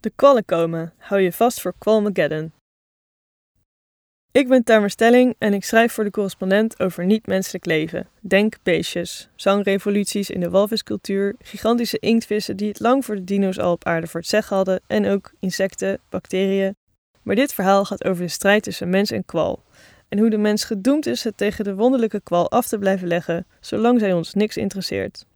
De kwallen komen. Hou je vast voor Kwalmageddon. Ik ben Tamer Stelling en ik schrijf voor de correspondent over niet-menselijk leven. Denk beestjes, zangrevoluties in de walviscultuur, gigantische inktvissen die het lang voor de dino's al op aarde voor het zeggen hadden en ook insecten, bacteriën. Maar dit verhaal gaat over de strijd tussen mens en kwal. En hoe de mens gedoemd is het tegen de wonderlijke kwal af te blijven leggen, zolang zij ons niks interesseert.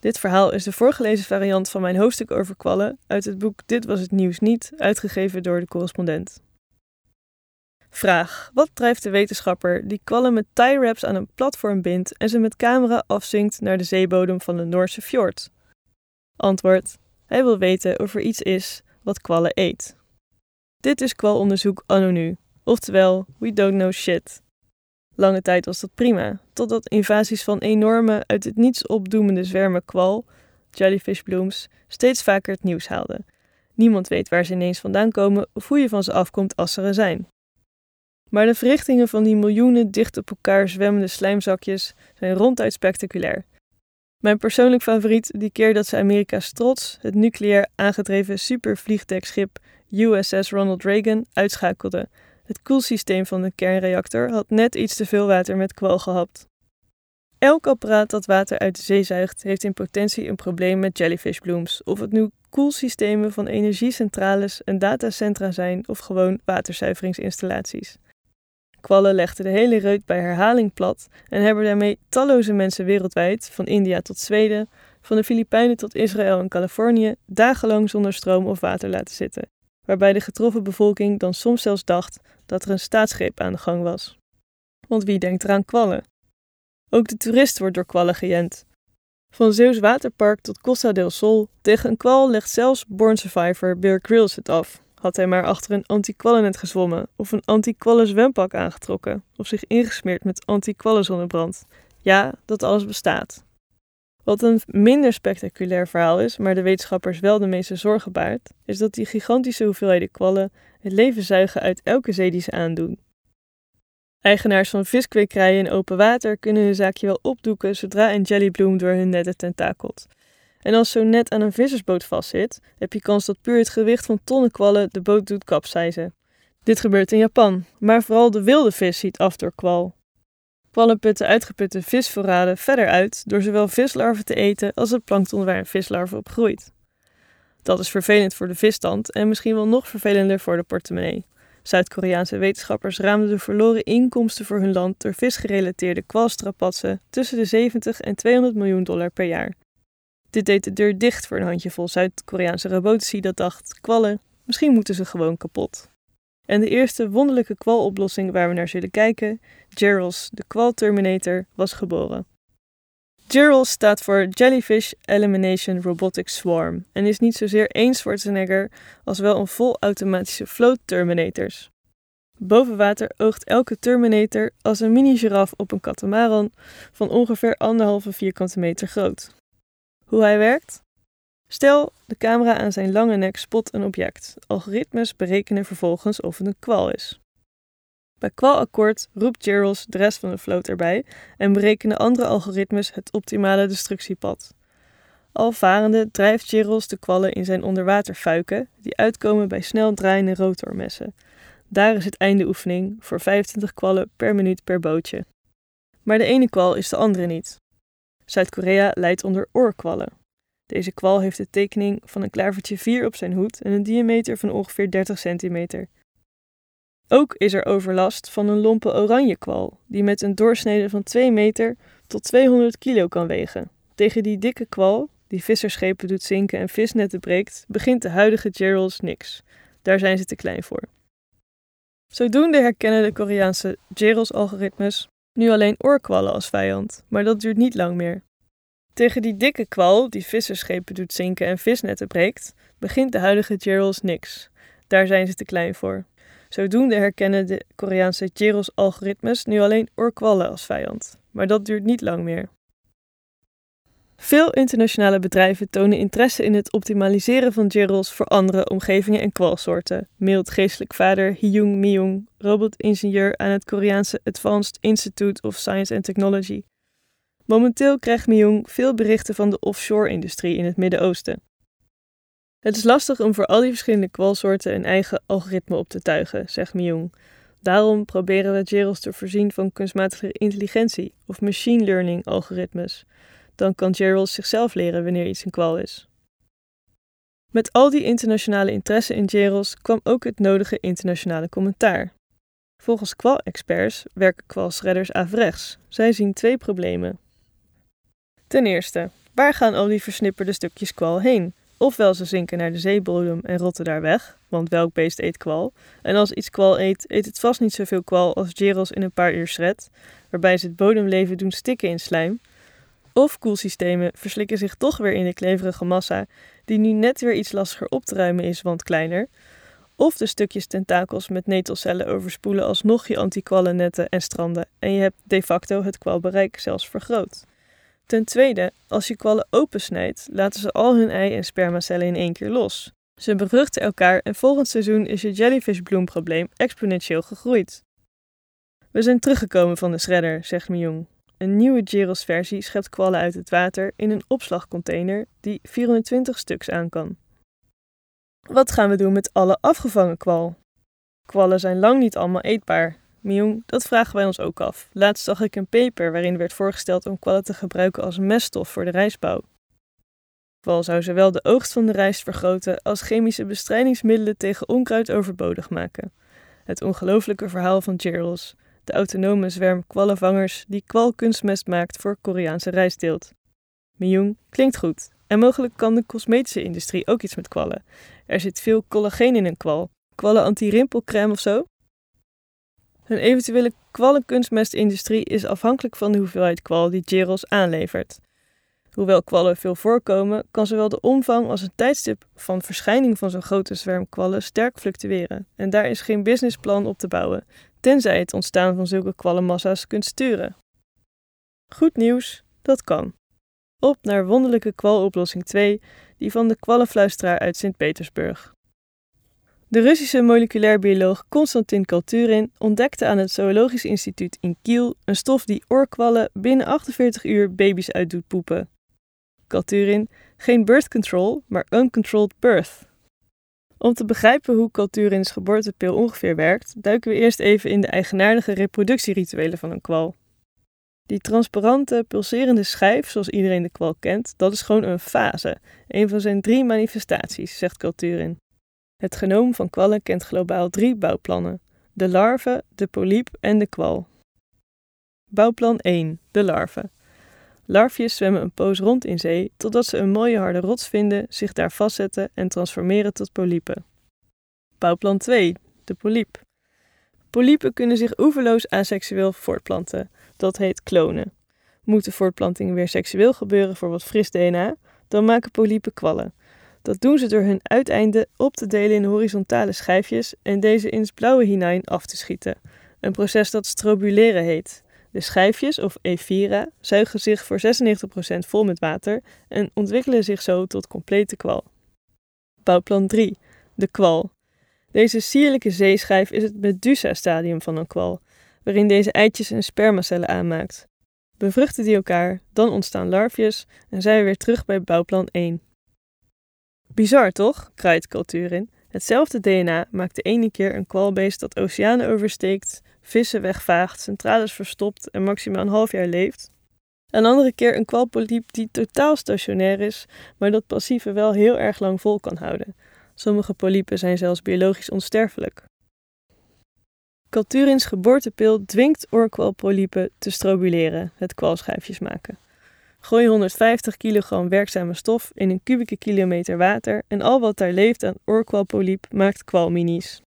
Dit verhaal is de voorgelezen variant van mijn hoofdstuk over kwallen uit het boek Dit was het nieuws niet, uitgegeven door de correspondent. Vraag: Wat drijft de wetenschapper die kwallen met tie wraps aan een platform bindt en ze met camera afzinkt naar de zeebodem van de Noorse fjord? Antwoord: Hij wil weten of er iets is wat kwallen eet. Dit is kwalonderzoek anno nu, oftewel we don't know shit. Lange tijd was dat prima, totdat invasies van enorme, uit het niets opdoemende zwermen kwal, jellyfish blooms, steeds vaker het nieuws haalden. Niemand weet waar ze ineens vandaan komen of hoe je van ze afkomt als ze er zijn. Maar de verrichtingen van die miljoenen dicht op elkaar zwemmende slijmzakjes zijn ronduit spectaculair. Mijn persoonlijk favoriet die keer dat ze Amerika's trots, het nucleair aangedreven supervliegdekschip USS Ronald Reagan, uitschakelde het koelsysteem van de kernreactor had net iets te veel water met kwal gehapt. Elk apparaat dat water uit de zee zuigt, heeft in potentie een probleem met jellyfish blooms. Of het nu koelsystemen van energiecentrales en datacentra zijn of gewoon waterzuiveringsinstallaties. Kwallen legden de hele reut bij herhaling plat en hebben daarmee talloze mensen wereldwijd, van India tot Zweden, van de Filipijnen tot Israël en Californië, dagenlang zonder stroom of water laten zitten waarbij de getroffen bevolking dan soms zelfs dacht dat er een staatsgreep aan de gang was. Want wie denkt eraan kwallen? Ook de toerist wordt door kwallen gejend. Van Zeeuws Waterpark tot Costa del Sol, tegen een kwal legt zelfs Born Survivor Bear Grylls het af. Had hij maar achter een anti-kwallennet gezwommen, of een anti-kwallen zwempak aangetrokken, of zich ingesmeerd met anti-kwallen zonnebrand. Ja, dat alles bestaat. Wat een minder spectaculair verhaal is, maar de wetenschappers wel de meeste zorgen baart, is dat die gigantische hoeveelheden kwallen het leven zuigen uit elke zee die ze aandoen. Eigenaars van viskwekerijen in open water kunnen hun zaakje wel opdoeken zodra een jellybloem door hun netten tentakelt. En als zo'n net aan een vissersboot vastzit, heb je kans dat puur het gewicht van tonnen kwallen de boot doet kapseizen. Dit gebeurt in Japan, maar vooral de wilde vis ziet af door kwal. Kwallen putten uitgeputte visvoorraden verder uit door zowel vislarven te eten als het plankton waar een vislarve op groeit. Dat is vervelend voor de visstand en misschien wel nog vervelender voor de portemonnee. Zuid-Koreaanse wetenschappers raamden de verloren inkomsten voor hun land door visgerelateerde kwalstrapatsen tussen de 70 en 200 miljoen dollar per jaar. Dit deed de deur dicht voor een handjevol Zuid-Koreaanse robotici dat dacht: kwallen, misschien moeten ze gewoon kapot. En de eerste wonderlijke kwaloplossing waar we naar zullen kijken, Gerals, de kwal-terminator, was geboren. Gerals staat voor Jellyfish Elimination Robotic Swarm en is niet zozeer één Schwarzenegger als wel een volautomatische float Terminators. Boven water oogt elke Terminator als een mini-giraf op een katamaran van ongeveer anderhalve vierkante meter groot. Hoe hij werkt? Stel, de camera aan zijn lange nek spot een object. Algoritmes berekenen vervolgens of het een kwal is. Bij kwalakkoord roept Gerals de rest van de vloot erbij en berekenen andere algoritmes het optimale destructiepad. Alvarende drijft Gerals de kwallen in zijn onderwaterfuiken, die uitkomen bij snel draaiende rotormessen. Daar is het einde oefening voor 25 kwallen per minuut per bootje. Maar de ene kwal is de andere niet. Zuid-Korea leidt onder oorkwallen. Deze kwal heeft de tekening van een klavertje 4 op zijn hoed en een diameter van ongeveer 30 centimeter. Ook is er overlast van een lompe oranje kwal, die met een doorsnede van 2 meter tot 200 kilo kan wegen. Tegen die dikke kwal, die visserschepen doet zinken en visnetten breekt, begint de huidige Gerals niks. Daar zijn ze te klein voor. Zodoende herkennen de Koreaanse Gerals-algoritmes nu alleen oorkwallen als vijand, maar dat duurt niet lang meer. Tegen die dikke kwal, die visserschepen doet zinken en visnetten breekt, begint de huidige Gerals niks. Daar zijn ze te klein voor. Zodoende herkennen de Koreaanse Gerals-algoritmes nu alleen oorkwallen als vijand. Maar dat duurt niet lang meer. Veel internationale bedrijven tonen interesse in het optimaliseren van Gerals voor andere omgevingen en kwalsoorten. Mailt geestelijk vader Hyung Myung, robotingenieur aan het Koreaanse Advanced Institute of Science and Technology. Momenteel krijgt Myung veel berichten van de offshore-industrie in het Midden-Oosten. Het is lastig om voor al die verschillende kwalsoorten een eigen algoritme op te tuigen, zegt Myung. Daarom proberen we Gerals te voorzien van kunstmatige intelligentie of machine learning algoritmes. Dan kan Gerald zichzelf leren wanneer iets een kwal is. Met al die internationale interesse in Gerals kwam ook het nodige internationale commentaar. Volgens kwal-experts werken kwalshredders averechts. Zij zien twee problemen. Ten eerste, waar gaan al die versnipperde stukjes kwal heen? Ofwel ze zinken naar de zeebodem en rotten daar weg, want welk beest eet kwal? En als iets kwal eet, eet het vast niet zoveel kwal als Geros in een paar uur shred, waarbij ze het bodemleven doen stikken in slijm. Of koelsystemen verslikken zich toch weer in de kleverige massa, die nu net weer iets lastiger op te ruimen is, want kleiner. Of de stukjes tentakels met netelcellen overspoelen alsnog je antikwallennetten en stranden en je hebt de facto het kwalbereik zelfs vergroot. Ten tweede, als je kwallen opensnijdt, laten ze al hun ei- en spermacellen in één keer los. Ze bevruchten elkaar en volgend seizoen is je jellyfishbloemprobleem exponentieel gegroeid. We zijn teruggekomen van de shredder, zegt Myung. Een nieuwe Geros-versie schept kwallen uit het water in een opslagcontainer die 420 stuks aan kan. Wat gaan we doen met alle afgevangen kwal? Kwallen zijn lang niet allemaal eetbaar, Myung, dat vragen wij ons ook af. Laatst zag ik een paper waarin werd voorgesteld om kwallen te gebruiken als meststof voor de rijstbouw. Kwal zou zowel de oogst van de rijst vergroten als chemische bestrijdingsmiddelen tegen onkruid overbodig maken. Het ongelooflijke verhaal van Gerals, de autonome zwerm kwallenvangers die kwalkunstmest maakt voor Koreaanse rijstteelt. Myung klinkt goed. En mogelijk kan de cosmetische industrie ook iets met kwallen. Er zit veel collageen in een kwal. Kwallen anti-rimpelcrème of zo? Een eventuele kwallenkunstmestindustrie is afhankelijk van de hoeveelheid kwal die Geros aanlevert. Hoewel kwallen veel voorkomen, kan zowel de omvang als het tijdstip van verschijning van zo'n grote zwerm kwallen sterk fluctueren. En daar is geen businessplan op te bouwen, tenzij het ontstaan van zulke kwallenmassa's kunt sturen. Goed nieuws, dat kan. Op naar wonderlijke kwaloplossing 2, die van de kwallenfluisteraar uit Sint-Petersburg. De Russische moleculair bioloog Konstantin Kalturin ontdekte aan het Zoologisch Instituut in Kiel een stof die oorkwallen binnen 48 uur baby's uit doet poepen. Kalturin, geen birth control, maar uncontrolled birth. Om te begrijpen hoe Kalturins geboortepil ongeveer werkt, duiken we eerst even in de eigenaardige reproductierituelen van een kwal. Die transparante, pulserende schijf, zoals iedereen de kwal kent, dat is gewoon een fase, een van zijn drie manifestaties, zegt Kalturin. Het genoom van kwallen kent globaal drie bouwplannen: de larve, de polyp en de kwal. Bouwplan 1: de larve. Larfjes zwemmen een poos rond in zee totdat ze een mooie harde rots vinden, zich daar vastzetten en transformeren tot polypen. Bouwplan 2: de polyp. Polypen kunnen zich oeverloos aseksueel voortplanten. Dat heet klonen. Moet de voortplanting weer seksueel gebeuren voor wat fris DNA, dan maken polypen kwallen. Dat doen ze door hun uiteinden op te delen in horizontale schijfjes en deze in het blauwe hinein af te schieten. Een proces dat strobuleren heet. De schijfjes, of ephira, zuigen zich voor 96% vol met water en ontwikkelen zich zo tot complete kwal. Bouwplan 3. De kwal. Deze sierlijke zeeschijf is het Medusa-stadium van een kwal, waarin deze eitjes en spermacellen aanmaakt. Bevruchten die elkaar, dan ontstaan larfjes en zijn we weer terug bij bouwplan 1. Bizar toch? kraait Culturin. Hetzelfde DNA maakt de ene keer een kwalbeest dat oceanen oversteekt, vissen wegvaagt, centrales verstopt en maximaal een half jaar leeft. Een andere keer een kwalpolyp die totaal stationair is, maar dat passieve wel heel erg lang vol kan houden. Sommige polypen zijn zelfs biologisch onsterfelijk. Culturins geboortepil dwingt oorkwalpolypen te strobuleren, het kwalschijfjes maken. Gooi 150 kilogram werkzame stof in een kubieke kilometer water en al wat daar leeft aan oorkwalpolyp maakt kwalminies.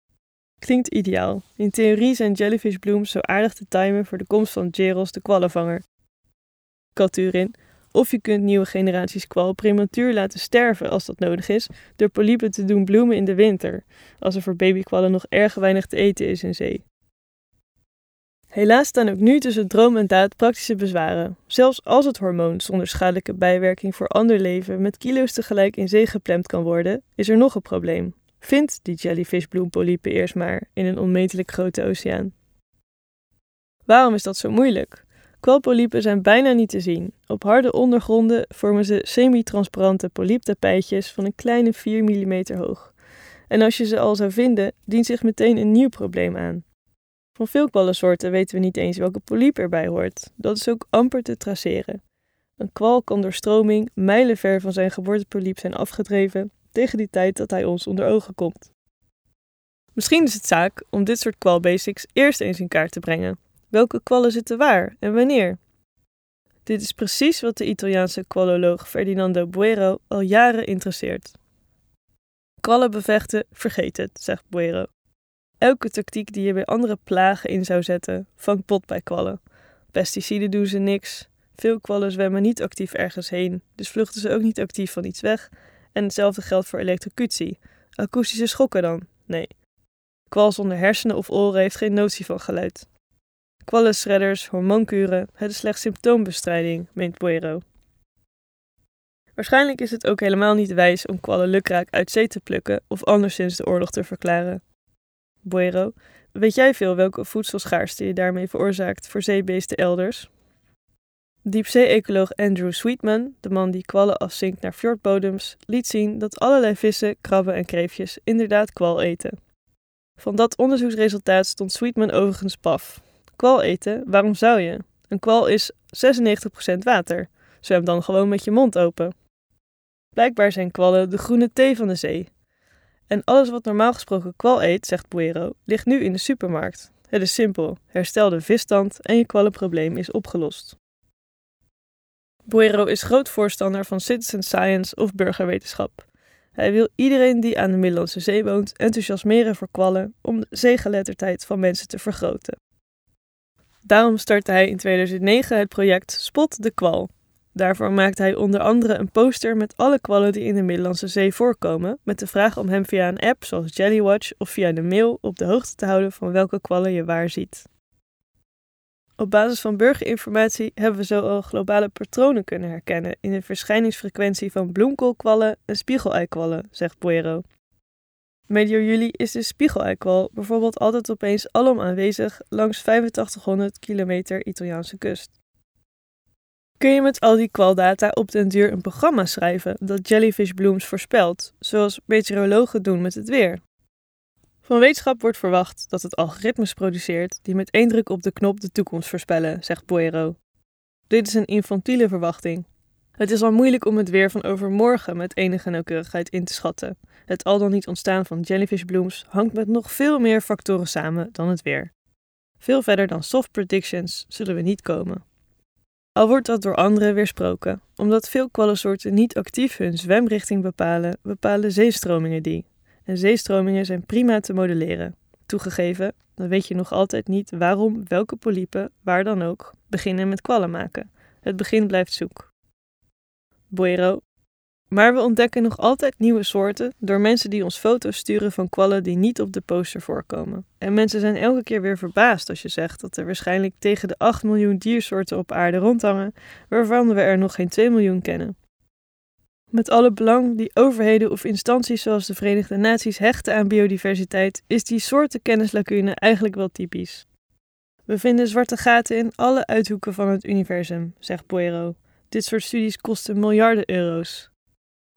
Klinkt ideaal. In theorie zijn jellyfishblooms zo aardig te timen voor de komst van Geros de kwallenvanger. Katurin. Of je kunt nieuwe generaties kwal prematuur laten sterven als dat nodig is, door polypen te doen bloemen in de winter, als er voor babykwallen nog erg weinig te eten is in zee. Helaas staan ook nu tussen droom en daad praktische bezwaren. Zelfs als het hormoon zonder schadelijke bijwerking voor ander leven met kilo's tegelijk in zee geplemd kan worden, is er nog een probleem. Vind die jellyfishbloempolypen eerst maar in een onmetelijk grote oceaan. Waarom is dat zo moeilijk? Kwalpolypen zijn bijna niet te zien. Op harde ondergronden vormen ze semi-transparante polyptapijtjes van een kleine 4 mm hoog. En als je ze al zou vinden, dient zich meteen een nieuw probleem aan. Van veel kwallensoorten weten we niet eens welke polyp erbij hoort. Dat is ook amper te traceren. Een kwal kan door stroming mijlenver van zijn geboortepolyp zijn afgedreven tegen die tijd dat hij ons onder ogen komt. Misschien is het zaak om dit soort kwalbasics eerst eens in kaart te brengen. Welke kwallen zitten waar en wanneer? Dit is precies wat de Italiaanse kwalloloog Ferdinando Buero al jaren interesseert. Kwallen bevechten, vergeet het, zegt Buero. Elke tactiek die je bij andere plagen in zou zetten, vangt pot bij kwallen. Pesticiden doen ze niks. Veel kwallen zwemmen niet actief ergens heen, dus vluchten ze ook niet actief van iets weg. En hetzelfde geldt voor elektrocutie. Akoestische schokken dan? Nee. Kwal zonder hersenen of oren heeft geen notie van geluid. Kwallenshredders, hormoonkuren, het is slechts symptoombestrijding, meent Buero. Waarschijnlijk is het ook helemaal niet wijs om kwallen lukraak uit zee te plukken of anderszins de oorlog te verklaren. Buero, weet jij veel welke voedselschaarste je daarmee veroorzaakt voor zeebeesten elders? Diepzee-ecoloog Andrew Sweetman, de man die kwallen afzinkt naar fjordbodems, liet zien dat allerlei vissen, krabben en kreefjes inderdaad kwal eten. Van dat onderzoeksresultaat stond Sweetman overigens paf. Kwal eten, waarom zou je? Een kwal is 96% water. Zwem dan gewoon met je mond open. Blijkbaar zijn kwallen de groene thee van de zee. En alles wat normaal gesproken kwal eet, zegt Buero, ligt nu in de supermarkt. Het is simpel: herstel de visstand en je kwallenprobleem is opgelost. Buero is groot voorstander van citizen science of burgerwetenschap. Hij wil iedereen die aan de Middellandse Zee woont enthousiasmeren voor kwallen om de zeegeletterdheid van mensen te vergroten. Daarom startte hij in 2009 het project Spot de Kwal. Daarvoor maakte hij onder andere een poster met alle kwallen die in de Middellandse Zee voorkomen, met de vraag om hem via een app zoals Jellywatch of via de mail op de hoogte te houden van welke kwallen je waar ziet. Op basis van burgerinformatie hebben we zo al globale patronen kunnen herkennen in de verschijningsfrequentie van bloemkoolkwallen en spiegeleikwallen, zegt Buero. Medio juli is de spiegeleikwal bijvoorbeeld altijd opeens alom aanwezig langs 8500 kilometer Italiaanse kust. Kun je met al die kwaldata op den duur een programma schrijven dat jellyfish blooms voorspelt, zoals meteorologen doen met het weer? Van wetenschap wordt verwacht dat het algoritmes produceert die met één druk op de knop de toekomst voorspellen, zegt Boero. Dit is een infantiele verwachting. Het is al moeilijk om het weer van overmorgen met enige nauwkeurigheid in te schatten. Het al dan niet ontstaan van jellyfishblooms hangt met nog veel meer factoren samen dan het weer. Veel verder dan soft predictions zullen we niet komen. Al wordt dat door anderen weersproken, omdat veel kwallensoorten niet actief hun zwemrichting bepalen, bepalen zeestromingen die. En zeestromingen zijn prima te modelleren. Toegegeven, dan weet je nog altijd niet waarom welke polypen, waar dan ook, beginnen met kwallen maken. Het begin blijft zoek. Buero. Maar we ontdekken nog altijd nieuwe soorten door mensen die ons foto's sturen van kwallen die niet op de poster voorkomen. En mensen zijn elke keer weer verbaasd als je zegt dat er waarschijnlijk tegen de 8 miljoen diersoorten op aarde rondhangen, waarvan we er nog geen 2 miljoen kennen. Met alle belang die overheden of instanties zoals de Verenigde Naties hechten aan biodiversiteit, is die soortenkennislacune eigenlijk wel typisch. We vinden zwarte gaten in alle uithoeken van het universum, zegt Poirot. Dit soort studies kosten miljarden euro's.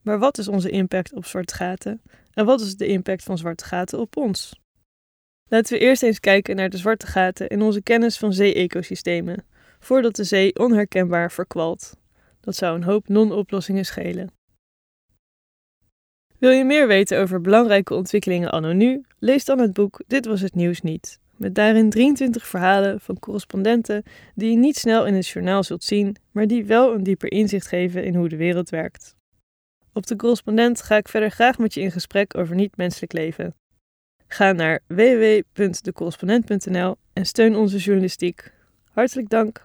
Maar wat is onze impact op zwarte gaten? En wat is de impact van zwarte gaten op ons? Laten we eerst eens kijken naar de zwarte gaten in onze kennis van zee-ecosystemen, voordat de zee onherkenbaar verkwalt. Dat zou een hoop non-oplossingen schelen. Wil je meer weten over belangrijke ontwikkelingen anno nu? Lees dan het boek Dit was het nieuws niet. Met daarin 23 verhalen van correspondenten die je niet snel in het journaal zult zien, maar die wel een dieper inzicht geven in hoe de wereld werkt. Op de correspondent ga ik verder graag met je in gesprek over niet-menselijk leven. Ga naar www.decorrespondent.nl en steun onze journalistiek. Hartelijk dank.